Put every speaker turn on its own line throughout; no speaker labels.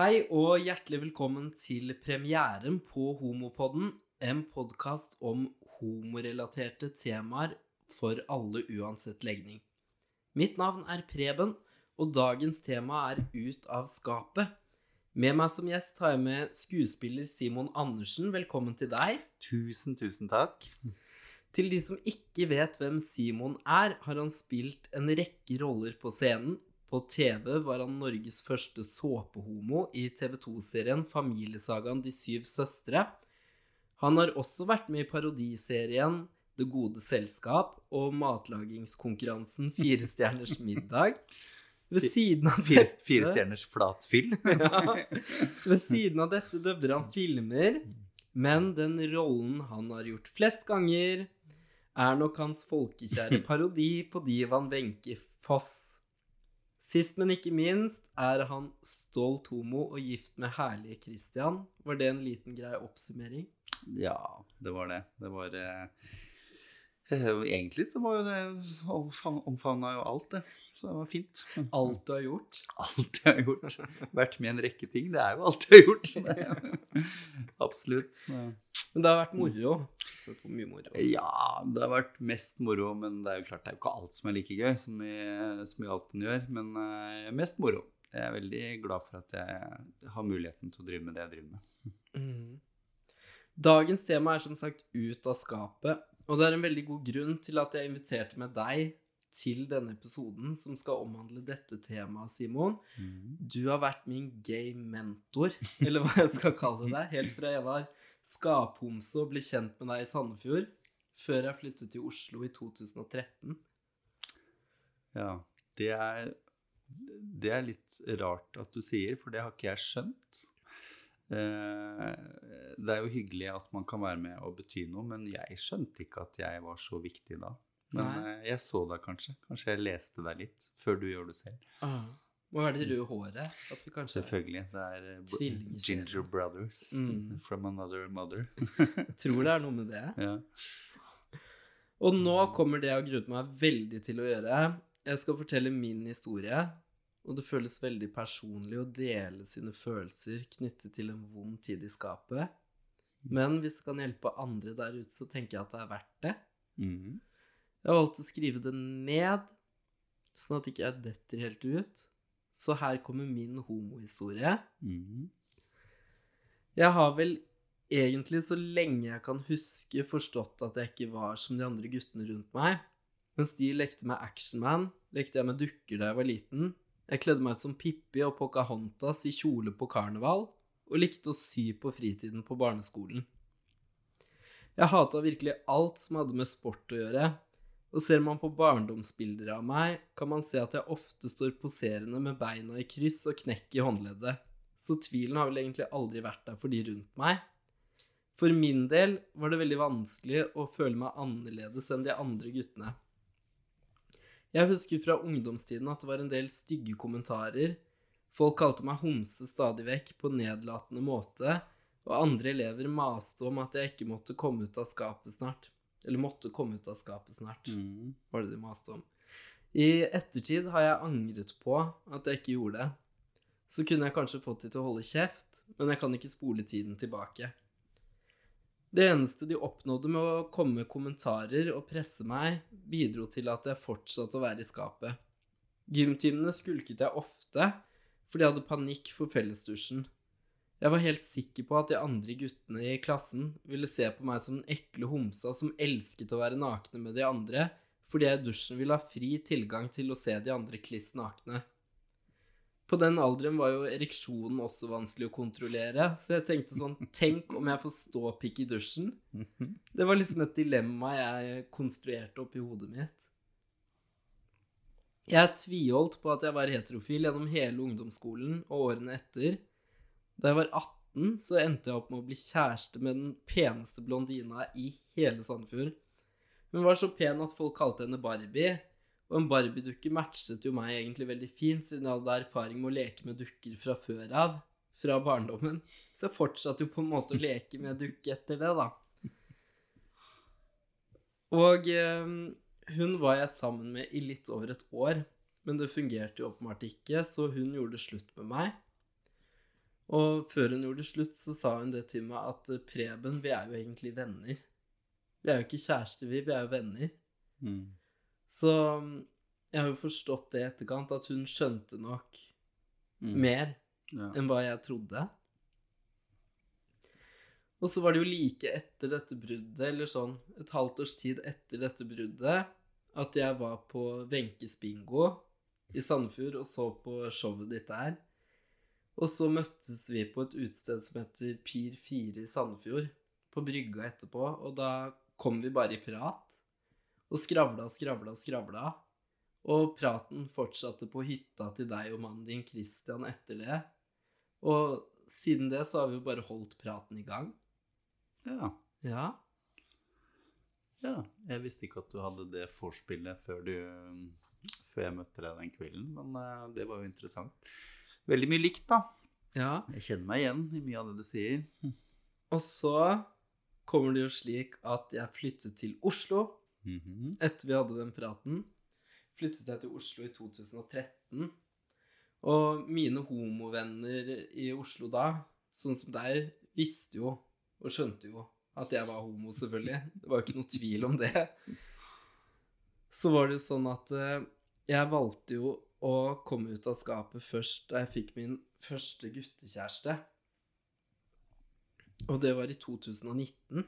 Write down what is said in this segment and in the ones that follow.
Hei og hjertelig velkommen til premieren på Homopodden, en podkast om homorelaterte temaer for alle uansett legning. Mitt navn er Preben, og dagens tema er Ut av skapet. Med meg som gjest har jeg med skuespiller Simon Andersen. Velkommen til deg.
Tusen, tusen takk.
Til de som ikke vet hvem Simon er, har han spilt en rekke roller på scenen. På TV var han Norges første såpehomo i TV 2-serien Familiesagaen De syv søstre. Han har også vært med i parodiserien Det gode selskap og matlagingskonkurransen Fire stjerners middag. Ved siden av dette
fire stjerners flatfyll.
ja. Ved siden av dette dubber han filmer, men den rollen han har gjort flest ganger, er nok hans folkekjære parodi på Divan Wenche Foss. Sist, men ikke minst, er han stolt homo og gift med herlige Christian. Var det en liten grei oppsummering?
Ja, det var det. Det var eh, eh, Egentlig så var jo det omfavna jo alt, det. Så det var fint.
Alt du har gjort?
Alt jeg har gjort. Vært med i en rekke ting. Det er jo alt jeg har gjort. Absolutt. Ja.
Men det har vært moro. Det mye moro.
Ja, det har vært mest moro, men det er jo klart det er jo ikke alt som er like gøy som i, som i alt man gjør. Men uh, mest moro. Jeg er veldig glad for at jeg har muligheten til å drive med det jeg driver med.
Mm. Dagens tema er som sagt Ut av skapet, og det er en veldig god grunn til at jeg inviterte med deg til denne episoden som skal omhandle dette temaet, Simon. Du har vært min gay mentor, eller hva jeg skal kalle deg, helt fra jeg var skaphomse og ble kjent med deg i Sandefjord, før jeg flyttet til Oslo i 2013.
Ja, det er, det er litt rart at du sier, for det har ikke jeg skjønt. Eh, Det er jo hyggelig at man kan være med og bety noe, men jeg skjønte ikke at jeg var så viktig da. Men
Nei.
eh, jeg så deg kanskje. Kanskje jeg leste deg litt før du gjør det selv.
Må være det røde håret.
Selvfølgelig. Det er eh, Ginger Brothers
Mm.
from another mother.
Jeg tror det er noe med det.
ja.
Og nå kommer det jeg har gruet meg veldig til å gjøre. Jeg skal fortelle min historie, og det føles veldig personlig å dele sine følelser knyttet til en vond tid i skapet. Men hvis det kan hjelpe andre der ute, så tenker jeg at det er verdt det.
Mm.
Jeg har valgt å skrive det ned, sånn at ikke jeg detter helt ut. Så her kommer min homohistorie.
Mhm.
Jeg har vel egentlig så lenge jeg kan huske forstått at jeg ikke var som de andre guttene rundt meg. Mens de lekte med Actionman, lekte jeg med dukker da jeg var liten. Jeg kledde meg ut som Pippi og Pocahontas i kjole på karneval, og likte å sy på fritiden på barneskolen. Jeg hata virkelig alt som hadde med sport å gjøre, og ser man på barndomsbilder av meg, kan man se at jeg ofte står poserende med beina i kryss og knekk i håndleddet så tvilen har vel egentlig aldri vært der for de rundt meg. For min del var det veldig vanskelig å føle meg annerledes enn de andre guttene. Jeg husker fra ungdomstiden at det var en del stygge kommentarer. Folk kalte meg homse stadig vekk på nedlatende måte, og andre elever maste om at jeg ikke måtte komme ut av skapet snart. Eller måtte komme ut av skapet snart
mm.
var det de maste om. I ettertid har jeg angret på at jeg ikke gjorde det. Så kunne jeg kanskje fått de til å holde kjeft, men jeg kan ikke spole tiden tilbake. Det eneste de oppnådde med å komme med kommentarer og presse meg, bidro til at jeg fortsatte å være i skapet. Gymtimene skulket jeg ofte, fordi jeg hadde panikk for fellesdusjen. Jeg var helt sikker på at de andre guttene i klassen ville se på meg som den ekle homsa som elsket å være nakne med de andre, fordi jeg i dusjen ville ha fri tilgang til å se de andre kliss nakne. På den alderen var jo ereksjonen også vanskelig å kontrollere, så jeg tenkte sånn Tenk om jeg får ståpikk i dusjen? Det var liksom et dilemma jeg konstruerte oppi hodet mitt. Jeg tviholdt på at jeg var heterofil gjennom hele ungdomsskolen og årene etter. Da jeg var 18, så endte jeg opp med å bli kjæreste med den peneste blondina i hele Sandefjord. Hun var så pen at folk kalte henne Barbie, og en Barbie-dukke matchet jo meg egentlig veldig fint, siden jeg hadde erfaring med å leke med dukker fra før av, fra barndommen. Så jeg fortsatte jo på en måte å leke med dukke etter det, da. Og eh, hun var jeg sammen med i litt over et år, men det fungerte jo åpenbart ikke, så hun gjorde slutt med meg. Og før hun gjorde det slutt, så sa hun det til meg at eh, Preben, vi er jo egentlig venner. Vi er jo ikke kjærester, vi. Vi er jo venner.
Mm.
Så mm, jeg har jo forstått det i etterkant, at hun skjønte nok
Mm.
mer
Ja.
enn hva jeg trodde. Og så var det jo like etter dette bruddet, eller sånn et halvt års tid etter dette bruddet, at jeg var på Wenches bingo i Sandefjord og så på showet ditt der. Og så møttes vi på et utested som heter Pir 4 i Sandefjord, på brygga etterpå, og da kom vi bare i prat. Og skravla, skravla, skravla. Og praten fortsatte på hytta til deg og mannen din Christian etter det. Og siden det så har vi jo bare holdt praten i gang.
ja.
Ja.
Ja, jeg visste ikke at du hadde det vorspielet før, du- før jeg møtte deg den kvelden, men eh, det var jo interessant. Veldig mye likt, da.
ja.
Jeg kjenner meg igjen i mye av det du sier.
Og så kommer det jo slik at jeg flyttet til Oslo
Mhm.
etter vi hadde den praten. Flyttet jeg til Oslo i 2013. Og mine homovenner i Oslo da, sånn som deg, visste jo og skjønte jo at jeg var homo, selvfølgelig. Det var jo ikke noe tvil om det. Så var det jo sånn at eh, jeg valgte jo å komme ut av skapet først da jeg fikk min første guttekjæreste. Og det var i 2019.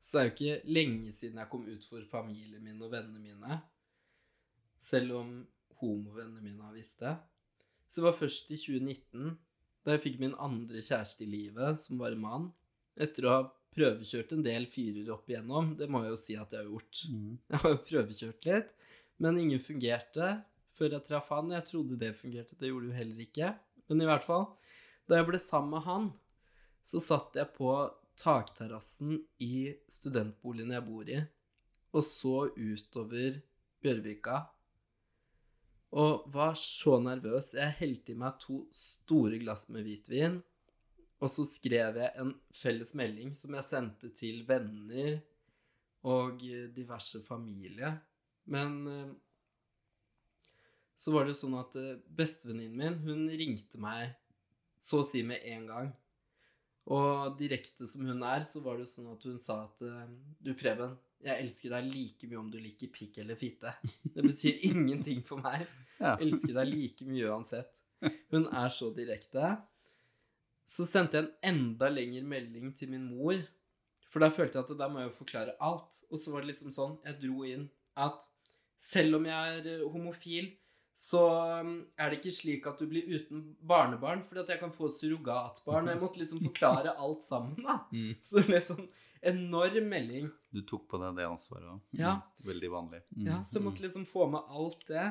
Så det er jo ikke lenge siden jeg kom ut for familien min og vennene mine. Selv om homovennene mine har visst det. Så det var først i 2019, da jeg fikk min andre kjæreste i livet, som var en mann. Etter å ha prøvekjørt en del fyrer opp igjennom. Det må jeg jo si at jeg har gjort.
Mm.
Jeg har jo prøvekjørt litt, men ingen fungerte før jeg traff han. Jeg trodde det fungerte, det gjorde jo heller ikke. Men i hvert fall, da jeg ble sammen med han, så satt jeg på takterrassen i studentboligen jeg bor i, og så utover Bjørvika. Og var så nervøs. Jeg helte i meg to store glass med hvitvin, og så skrev jeg en felles melding som jeg sendte til venner og diverse familie. Men eh, så var det jo sånn at eh, bestevenninnen min, hun ringte meg så å si med en gang. Og direkte som hun er, så var det jo sånn at hun sa at eh, Du, Preben, jeg elsker deg like mye om du liker pikk eller fitte. Det betyr ingenting for meg. Jeg elsker deg like mye uansett. Hun er så direkte. Så sendte jeg en enda lengre melding til min mor. For da følte jeg at der må jeg jo forklare alt. Og så var det liksom sånn, jeg dro inn at selv om jeg er eh, homofil, så um, er det ikke slik at du blir uten barnebarn, fordi at jeg kan få surrogatbarn. Jeg måtte liksom forklare alt sammen, da.
Mm.
Så det ble sånn enorm melding.
Du tok på deg det ansvaret òg.
Ja.
Veldig vanlig. Mm.
Ja, så jeg måtte liksom få med alt det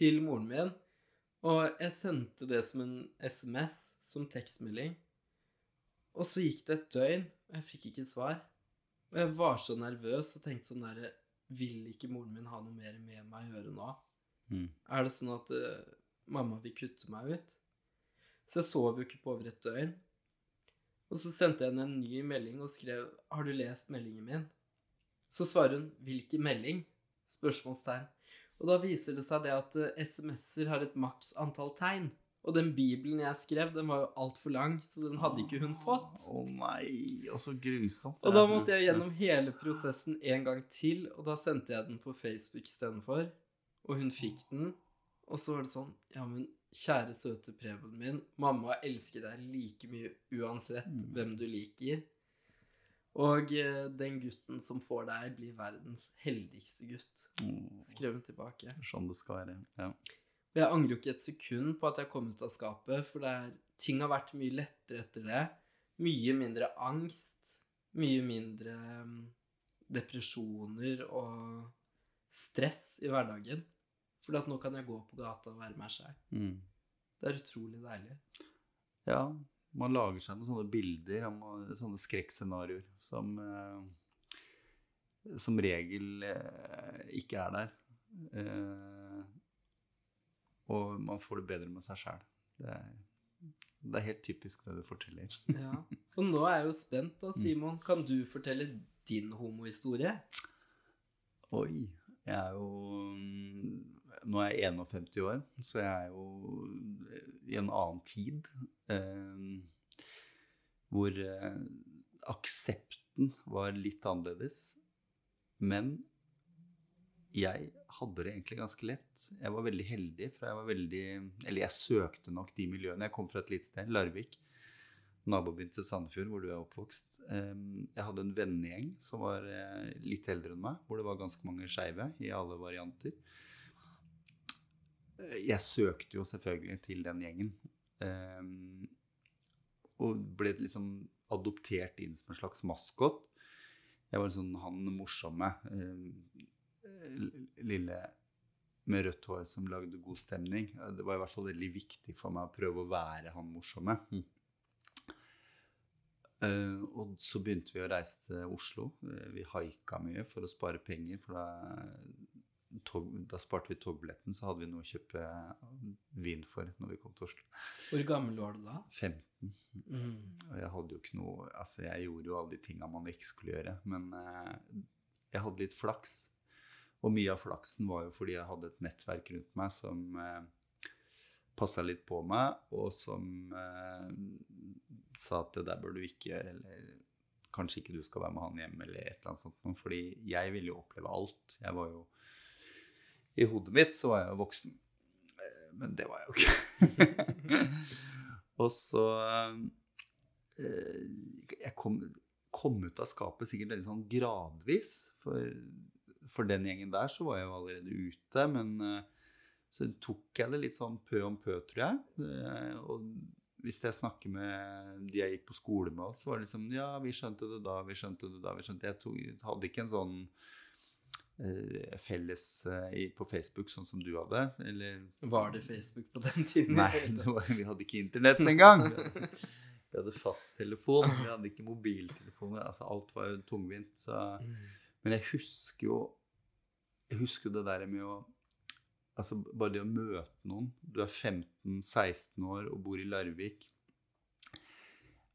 til moren min. Og jeg sendte det som en SMS, som tekstmelding. Og så gikk det et døgn, og jeg fikk ikke svar. Og jeg var så nervøs og tenkte sånn derre Vil ikke moren min ha noe mer med meg å gjøre nå?
Mm.
Er det sånn at uh, mamma vil kutte meg ut? Så jeg sov jo ikke på over et døgn. Og så sendte jeg henne en ny melding og skrev 'Har du lest meldingen min?' Så svarer hun 'Hvilken melding?' Spørsmålstegn. Og da viser det seg det at uh, SMS-er har et maks antall tegn. Og den bibelen jeg skrev, den var jo altfor lang, så den hadde ikke hun fått.
Å nei, og så grusomt.
Og da måtte jeg gjennom hele prosessen en gang til, og da sendte jeg den på Facebook istedenfor. Og hun fikk den. Og så var det sånn Ja, men kjære, søte Preben min, mamma elsker deg like mye uansett
Mm.
hvem du liker. Og eh, den gutten som får deg, blir verdens heldigste gutt. Skrev hun tilbake.
Sånn det skal være. Ja.
Og jeg angrer jo ikke et sekund på at jeg kom ut av skapet, for det er, ting har vært mye lettere etter det. Mye mindre angst. Mye mindre mm, depresjoner og stress i hverdagen. For nå kan jeg gå på gata og være meg sjæl.
Mm.
Det er utrolig deilig.
ja, man lager seg noen sånne bilder, sånne skrekkscenarioer, som eh, som regel eh, ikke er der. Eh, og man får det bedre med seg sjæl. Det, er- det er helt typisk det du forteller.
Ja. Og nå er jeg jo spent, da, Simon. Kan du fortelle din homohistorie?
Oi. Jeg er jo mm, Nå er jeg 51 år, så jeg er jo i en annen tid. Eh, hvor eh, aksepten var litt annerledes. Men jeg hadde det egentlig ganske lett. Jeg var veldig heldig, for jeg var veldig Eller jeg søkte nok de miljøene. Jeg kom fra et lite sted, Larvik. Nabobyen til Sandefjord, hvor du er oppvokst. Jeg hadde en vennegjeng som var eh, litt eldre enn meg, hvor det var ganske mange skeive i alle varianter. Jeg søkte jo selvfølgelig til den gjengen. Um, og ble liksom adoptert inn som en slags maskot. Jeg var sånn han morsomme um, lille med rødt hår som lagde god stemning. Det var i hvert fall veldig viktig for meg å prøve å være han morsomme. Eh, og så begynte vi å reise til Oslo. Eh, vi haika mye for å spare penger, for da, tog, da sparte vi togbilletten, så hadde vi noe å kjøpe vin for når vi kom til Oslo.
Hvor gammel var du da?
15.
Mm.
Og jeg hadde jo ikke noe Altså, jeg gjorde jo alle de tinga man ikke skulle gjøre, men eh, jeg hadde litt flaks. Og mye av flaksen var jo fordi jeg hadde et nettverk rundt meg som eh, passa litt på meg, og som eh, sa at det der bør du ikke gjøre, eller kanskje ikke du skal være med han hjem, eller et eller annet sånt. Fordi jeg ville jo oppleve alt. Jeg var jo I hodet mitt så var jeg jo voksen. Eh, Men det var jeg jo ikke. og så eh, Jeg kom, kom ut av skapet sikkert veldig sånn gradvis. For, for den gjengen der så var jeg jo allerede ute, men eh, så tok jeg det litt sånn pø om pø, tror jeg. Og hvis jeg snakker med de jeg gikk på skole med, så var det liksom Ja, vi skjønte det da, vi skjønte det da. vi skjønte Jeg tok, hadde ikke en sånn felles eh, på Facebook sånn som du hadde. Eller
Var det Facebook på den tiden?
Nei, det var, vi hadde ikke internett engang. Vi hadde fasttelefon, vi hadde ikke mobiltelefoner. altså Alt var jo tungvint. Så.
Mm.
Men jeg husker jo Jeg husker det der med å Altså bare det å møte noen. Du er 15-16 år og bor i Larvik.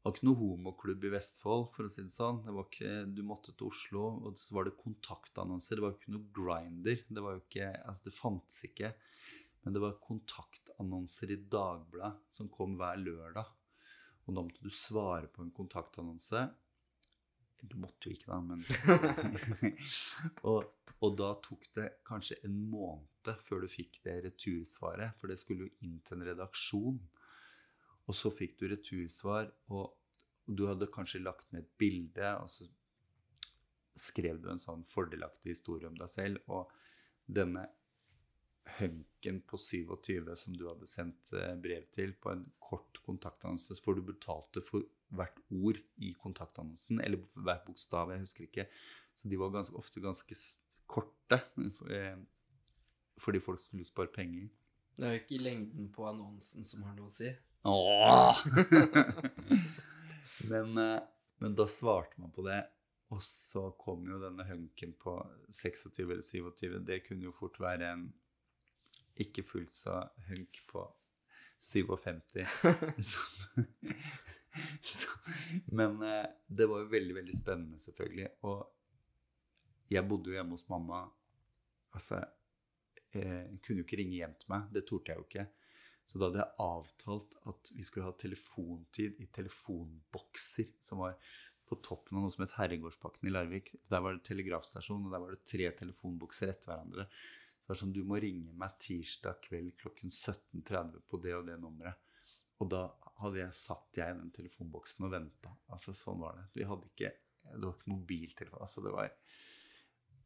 Det var ikke noe homoklubb i Vestfold, for å si det sånn. Det ikke, du måtte til Oslo, og så var det kontaktannonser. Det var jo ikke noe grinder. Det ikke, altså det fantes ikke. Men det var kontaktannonser i Dagbladet som kom hver lørdag. Og da måtte du svare på en kontaktannonse. Du måtte jo ikke, da, men og, og da tok det kanskje en måned før du fikk det retursvaret, for det skulle jo inn til en redaksjon. Og så fikk du retursvar, og, du hadde kanskje lagt med et bilde, og så skrev du en sånn fordelaktig historie om deg selv, og denne hunken på 27 som du hadde sendt eh, brev til på en kort kontaktannonse, for du betalte for hvert ord i kontaktannonsen, eller hvert bokstav, jeg husker ikke. Så de var ganske, ofte ganske korte, eh, fordi folk skulle spare penger.
Det er jo ikke lengden på annonsen som har noe å si.
Åh! men, eh, men da svarte man på det, og så kom jo denne hunken på 26 eller 27. Det kunne jo fort være en ikke fullt så hunk på 57. så, så, men eh, det var jo veldig, veldig spennende, selvfølgelig. Og jeg bodde jo hjemme hos mamma. Altså, jeg kunne jo ikke ringe hjem til meg. Det torde jeg jo ikke. Så da hadde jeg avtalt at vi skulle ha telefontid i telefonbokser, som var på toppen av noe som het Herregårdspakken i Larvik. Der var det telegrafstasjon, og der var det tre telefonbokser etter hverandre. Så det var sånn, du må ringe meg tirsdag kveld klokken 17.30 på det og det nummeret. Og da hadde jeg satt jeg i den telefonboksen og venta. Altså, sånn var det. Vi hadde ikke, det var ikke mobiltelefon. Altså, det var,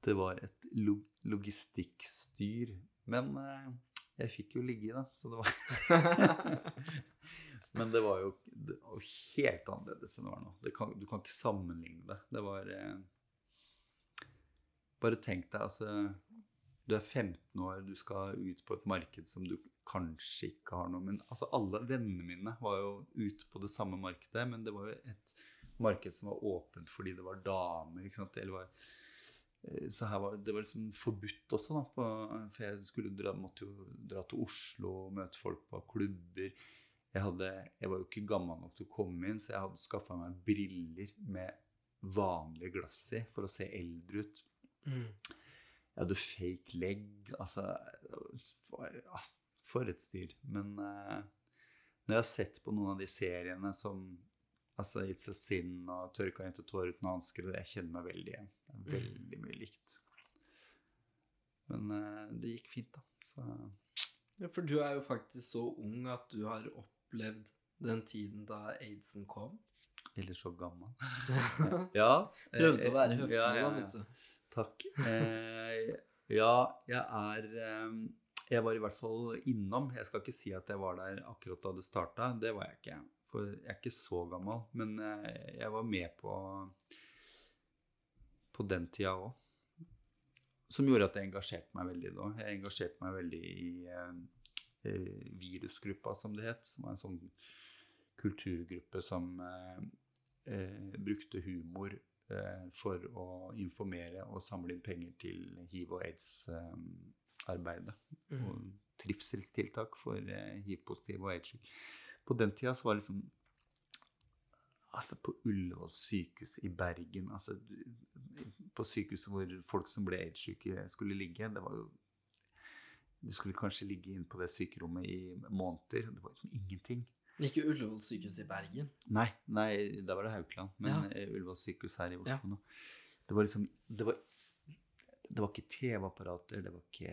det var et log logistikkstyr. Men eh, jeg fikk jo ligge i det, så det var Men det var jo det var helt annerledes enn det var nå. Det kan, du kan ikke sammenligne det. Det var eh, Bare tenk deg, altså Du er 15 år, du skal ut på et marked som du kanskje ikke har noe Men altså, alle vennene mine var jo ute på det samme markedet, men det var jo et marked som var åpent fordi det var damer, ikke sant. Eller var så her var, det var liksom forbudt også, da. På, for jeg skulle dra, måtte jo dra til Oslo og møte folk på klubber. Jeg, hadde, jeg var jo ikke gammel nok til å komme inn, så jeg hadde skaffa meg briller med vanlige glass i for å se eldre ut.
Mm.
Jeg hadde fake leg. Altså For et styr. Men uh, når jeg har sett på noen av de seriene som Altså It's a Sin og Tørka jente tårer uten hansker. Jeg kjenner meg veldig igjen. Det er veldig mye likt. Men eh, det gikk fint, da. Så
Ja, for du er jo faktisk så ung at du har opplevd den tiden da aidsen kom.
Eller så gammel. Ja.
Prøvde
eh,
å være høflig,
ja, ja, ja. Takk. Eh, ja, jeg er eh, Jeg var i hvert fall innom. Jeg skal ikke si at jeg var der akkurat da det starta. Det var jeg ikke. For jeg er ikke så gammel. Men eh, jeg var med på på den tida òg. Som gjorde at jeg engasjerte meg veldig da. Jeg engasjerte meg veldig i eh, eh, virusgruppa, som det het. Som var en sånn kulturgruppe som eh, eh, brukte humor eh, for å informere og samle inn penger til hiv- og aids-arbeidet.
Mm.
Og trivselstiltak for hiv-positive og aids-syke. På den tida så var liksom Altså, på Ullevål sykehus i Bergen altså, På sykehuset hvor folk som ble aids-syke, skulle ligge, det var jo Du skulle kanskje ligge inn på det sykerommet i måneder. Det var liksom ingenting.
Ikke Ullevål sykehus i Bergen.
Nei, nei, da var det Haukeland. Men
Ja.
eh, Ullevål sykehus her i Oslo
Ja.
nå. Det var liksom Det var, det var ikke TV-apparater, det var ikke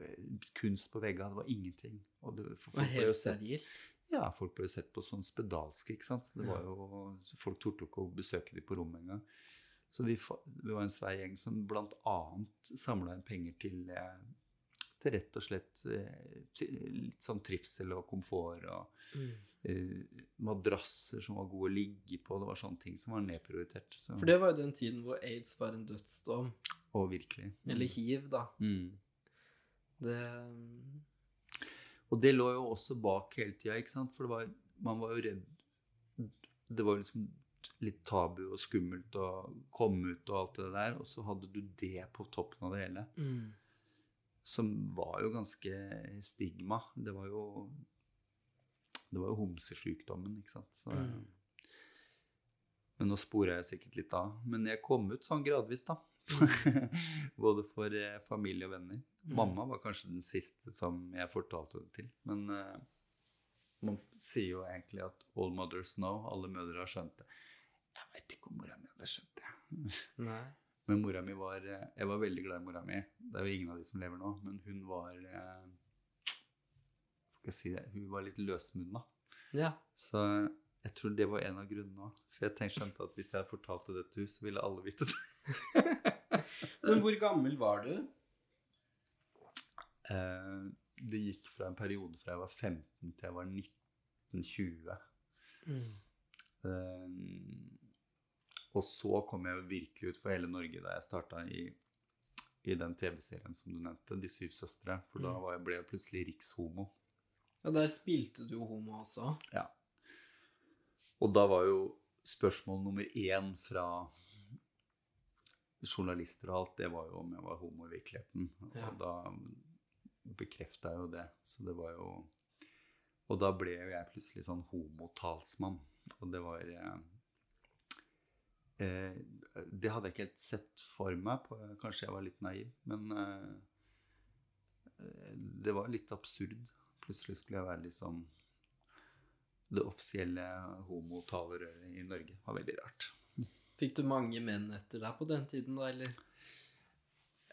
eh, kunst på veggene, det var ingenting. Og det, for
Det var
folk ble jo
helt
sett,
steril.
Ja, folk ble sett på sånn spedalske, ikke sant. Det var jo, folk torde ikke å besøke dem på rommet engang. Så vi, vi var en svær gjeng som annet samla inn penger til, eh, til rett og slett eh, litt sånn trivsel og komfort. og
Mm.
uh, madrasser som var gode å ligge på. Det var sånne ting som var nedprioritert. Så,
For det var jo den tiden hvor aids var en dødsdom.
og virkelig.
Eller hiv, da.
Mm.
Det
Og det lå jo også bak hele tida, ikke sant? For det var, man var jo redd Det var liksom litt tabu og skummelt å komme ut og alt det der, og så hadde du det på toppen av det hele.
mm.
Som var jo ganske stigma. Det var jo Det var jo homsesykdommen, ikke sant. Så,
Mm.
Men nå sporer jeg sikkert litt av. Men jeg kom ut sånn gradvis, da. Både for eh, familie og venner.
Mm.
Mamma var kanskje den siste som jeg fortalte det til. Men eh, man sier jo egentlig at all mothers know. Alle mødre har skjønt det. Jeg vet ikke om mora mi hadde skjønt det.
Nei.
Men mora mi var eh, Jeg var veldig glad i mora mi. Det er jo ingen av de som lever nå, men hun var skal jeg si det? Hun var litt løsmunna.
Ja.
Så jeg tror det var en av grunnene òg. For jeg tenkte skjønte at hvis jeg fortalte det til henne, så ville alle vite det.
Men hvor gammel var du?
Eh, det gikk fra en periode fra jeg var 15 til jeg var 1920.
Mm.
Eh, og så kom jeg virkelig ut for hele Norge da jeg starta i, i den TV-serien som du nevnte, De syv søstre. For da
Mm.
var jeg, ble jeg plutselig rikshomo.
Ja, der spilte du jo homo også.
Ja. Og da var jo spørsmål nummer én fra journalister og alt, det var jo om jeg var homo i virkeligheten.
Ja.
Og da bekrefta jeg jo det. Så det var jo Og da ble jo jeg plutselig sånn homotalsmann. Og det var eh, eh, Det hadde jeg ikke helt sett for meg. På, kanskje jeg var litt naiv. Men eh, det var litt absurd. Plutselig skulle jeg være liksom det offisielle homotalerøret i Norge. Det var veldig rart.
Fikk du mange menn etter deg på den tiden, da, eller?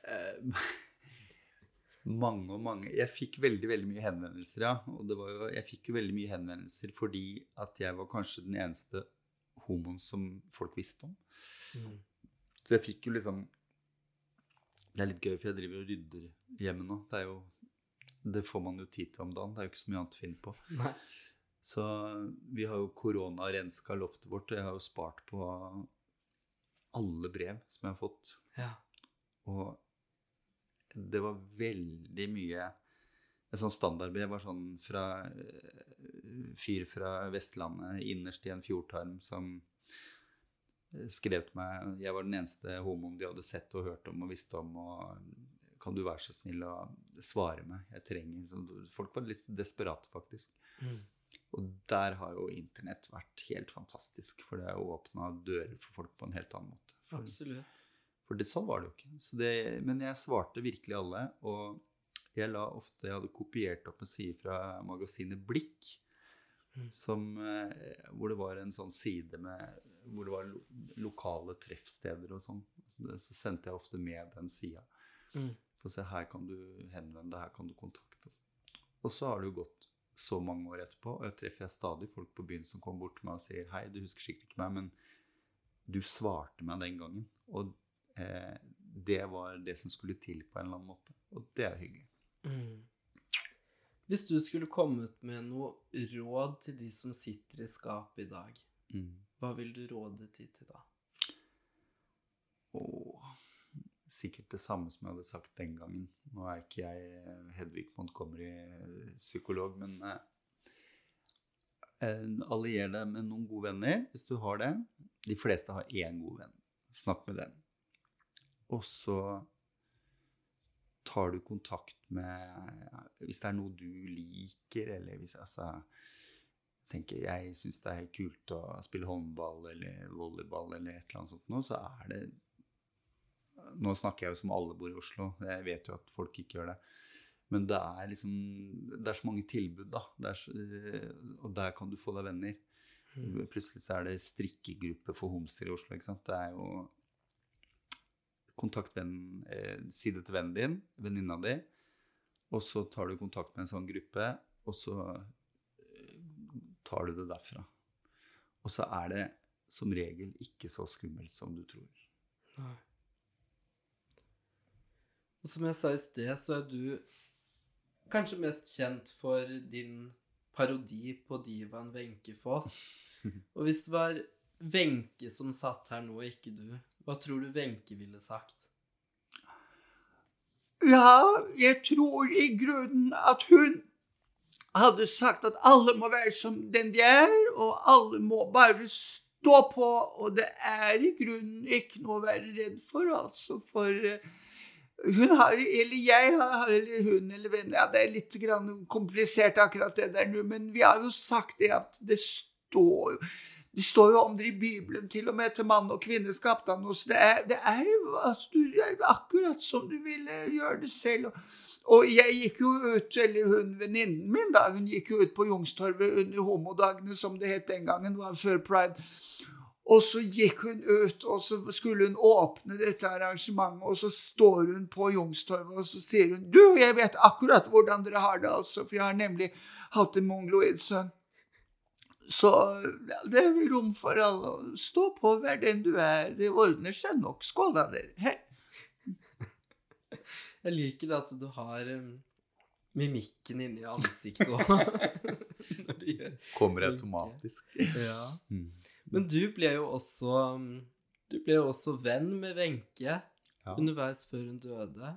Eh, mange og mange Jeg fikk veldig veldig mye henvendelser, ja. Og det var jo, jeg fikk jo veldig mye henvendelser fordi at jeg var kanskje den eneste homoen som folk visste om.
Mm.
Så jeg fikk jo liksom Det er litt gøy, for jeg driver og rydder hjemme nå. Det er jo Det får man jo tid til om dagen. Det er jo ikke så mye annet å finne på.
Nei.
Så vi har jo koronarenska loftet vårt, og jeg har jo spart på alle brev som jeg har fått.
Ja.
Og det var veldig mye Et sånn standardbrev var sånn fra eh, fyr fra Vestlandet innerst i en fjordtarm som skrev til meg Jeg var den eneste homoen de hadde sett og hørt om og visste om. og Kan du være så snill å svare meg? Jeg trenger Folk var litt desperate, faktisk.
Mm.
Og der har jo internett vært helt fantastisk, for det har jo åpna dører for folk på en helt annen måte. For,
Absolutt.
for det, sånn var det jo ikke. Så det, men jeg svarte virkelig alle, og jeg la ofte Jeg hadde kopiert opp en side fra magasinet Blikk.
Mm.
Som, eh, hvor det var en sånn side med Hvor det var lo lokale treffsteder og sånn. Så sendte jeg ofte med den sida.
Mm.
For å se her kan du henvende deg, her kan du kontakte. Og så har det jo gått så mange år etterpå, og jeg treffer jeg stadig folk på byen som kommer bort til meg og sier hei, du husker sikkert ikke meg, men du svarte meg den gangen. Og eh, det var det som skulle til på en eller annen måte. Og det er hyggelig.
Mm. Hvis du skulle kommet med noe råd til de som sitter i skapet i dag,
Mm.
hva vil du råde de til da?
Og sikkert det samme som jeg hadde sagt den gangen. Nå er ikke jeg eh, Hedvig Montgomery-psykolog, men eh, eh, allier deg med noen gode venner, hvis du har det. De fleste har én god venn. Snakk med den. Og så tar du kontakt med Hvis det er noe du liker, eller hvis altså, tenker jeg syns det er kult å spille håndball eller volleyball eller et eller annet sånt noe, så er det Nå snakker jeg jo som alle bor i Oslo, jeg vet jo at folk ikke gjør det. Men det er liksom Det er så mange tilbud, da. Det så, og der kan du få deg venner. Plutselig så er det strikkegruppe for homser i Oslo, ikke sant. Det er jo Kontakt venn, eh, si det til vennen din, venninna di, og så tar du kontakt med en sånn gruppe, og så eh, tar du det derfra. Og så er det som regel ikke så skummelt som du tror.
Nei. Og som jeg sa i sted, så er du kanskje mest kjent for din parodi på divaen Wenche Foss. Og hvis det var Wenche som satt her nå, ikke du, hva tror du Wenche ville sagt?
Ja, jeg tror i grunnen at hun hadde sagt at alle må være som den de er, og alle må bare stå på, og det er i grunnen ikke noe å være redd for, altså, for eh, hun har, eller jeg har, eller hun eller venn, ja, det er litt komplisert akkurat det der nå, men vi har jo sagt det at det står jo det står jo om det i Bibelen, til og med til mann og kvinne skapte han oss. Det er, det er altså, du, akkurat som du ville gjøre det selv. Og jeg gikk jo ut, eller hun venninnen min, da, hun gikk jo ut på Youngstorget under homodagene, som det het den gangen, var før pride. Og så gikk hun ut, og så skulle hun åpne dette arrangementet, og så står hun på Youngstorget, og så sier hun Du, jeg vet akkurat hvordan dere har det, altså, for jeg har nemlig hatt en mongoloid sønn. Så ja, det er rom for alle. Stå på, vær den du er. Det ordner seg nok. Skål da, dere. Hei.
Jeg liker at du har um, mimikken inni ansiktet òg.
Kommer automatisk.
Ja.
Mm.
Men du ble jo også um, Du ble jo også venn med Wenche
Ja.
underveis før hun døde.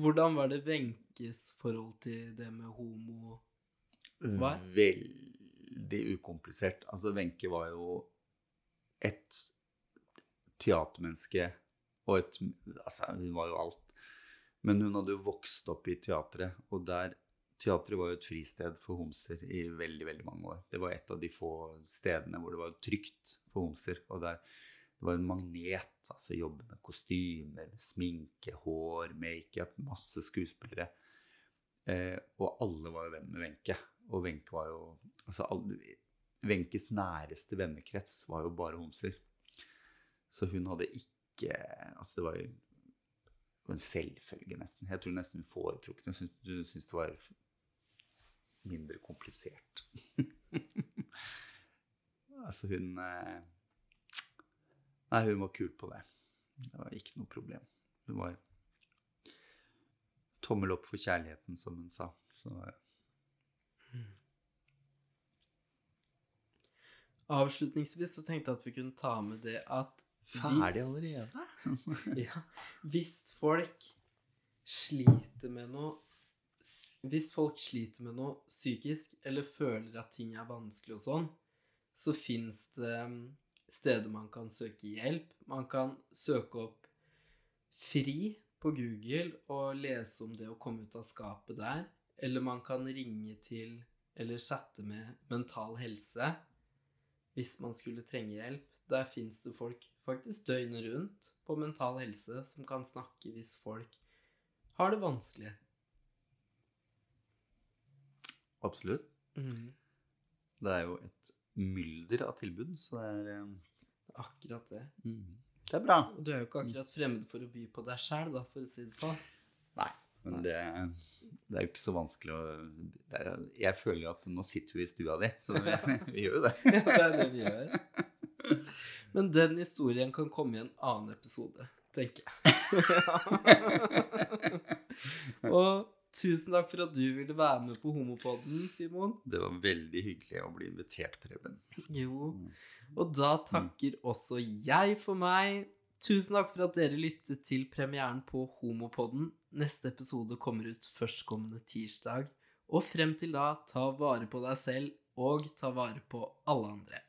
Hvordan var det Wenches forhold til det med homo var?
Veldig ukomplisert. Altså, Wenche var jo et teatermenneske og et Altså, hun var jo alt. Men hun hadde jo vokst opp i teatret, og der Teatret var jo et fristed for homser i veldig veldig mange år. Det var et av de få stedene hvor det var trygt for homser. Og der det var en magnet. altså Jobbe med kostymer, sminke, hår, makeup, masse skuespillere. Eh, og alle var jo venn med Wenche. Og Wenche var jo altså Wenches næreste vennekrets var jo bare homser. Så hun hadde ikke Altså, det var jo en selvfølge, nesten. Jeg tror nesten hun foretrukne. Hun syntes- det var mindre komplisert. altså, hun eh, Nei, hun var kul på det. Det var ikke noe problem. Hun var tommel opp for kjærligheten, som hun sa. Så
Avslutningsvis så tenkte jeg at vi kunne ta med det at
ferdig allerede.
ja, hvis folk sliter med noe Hvis folk sliter med noe psykisk, eller føler at ting er vanskelig og sånn, så fins det mm, steder man kan søke hjelp. Man kan søke opp FRI på Google og lese om det å komme ut av skapet der. Eller man kan ringe til eller chatte med Mental Helse hvis man skulle trenge hjelp. Der fins det folk faktisk døgnet rundt på Mental Helse som kan snakke hvis folk har det vanskelig.
Absolutt. Det er jo et mylder av tilbud, så det er eh,
Akkurat det.
mm, Det er bra.
Du er jo ikke akkurat fremmed for å by på deg sjæl, da, for å si det sånn.
Nei, men det, det er jo ikke så vanskelig å er, Jeg føler jo at nå sitter vi i stua di, så vi, vi gjør jo det.
Ja, det er det vi gjør. Men den historien kan komme i en annen episode, tenker jeg. Og tusen takk for at du ville være med på Homopodden, Simon.
Det var veldig hyggelig å bli invitert, Preben.
Jo. Og da takker også jeg for meg. Tusen takk for at dere lyttet til premieren på Homopodden. Neste episode kommer ut førstkommende tirsdag. Og frem til da, ta vare på deg selv, og ta vare på alle andre.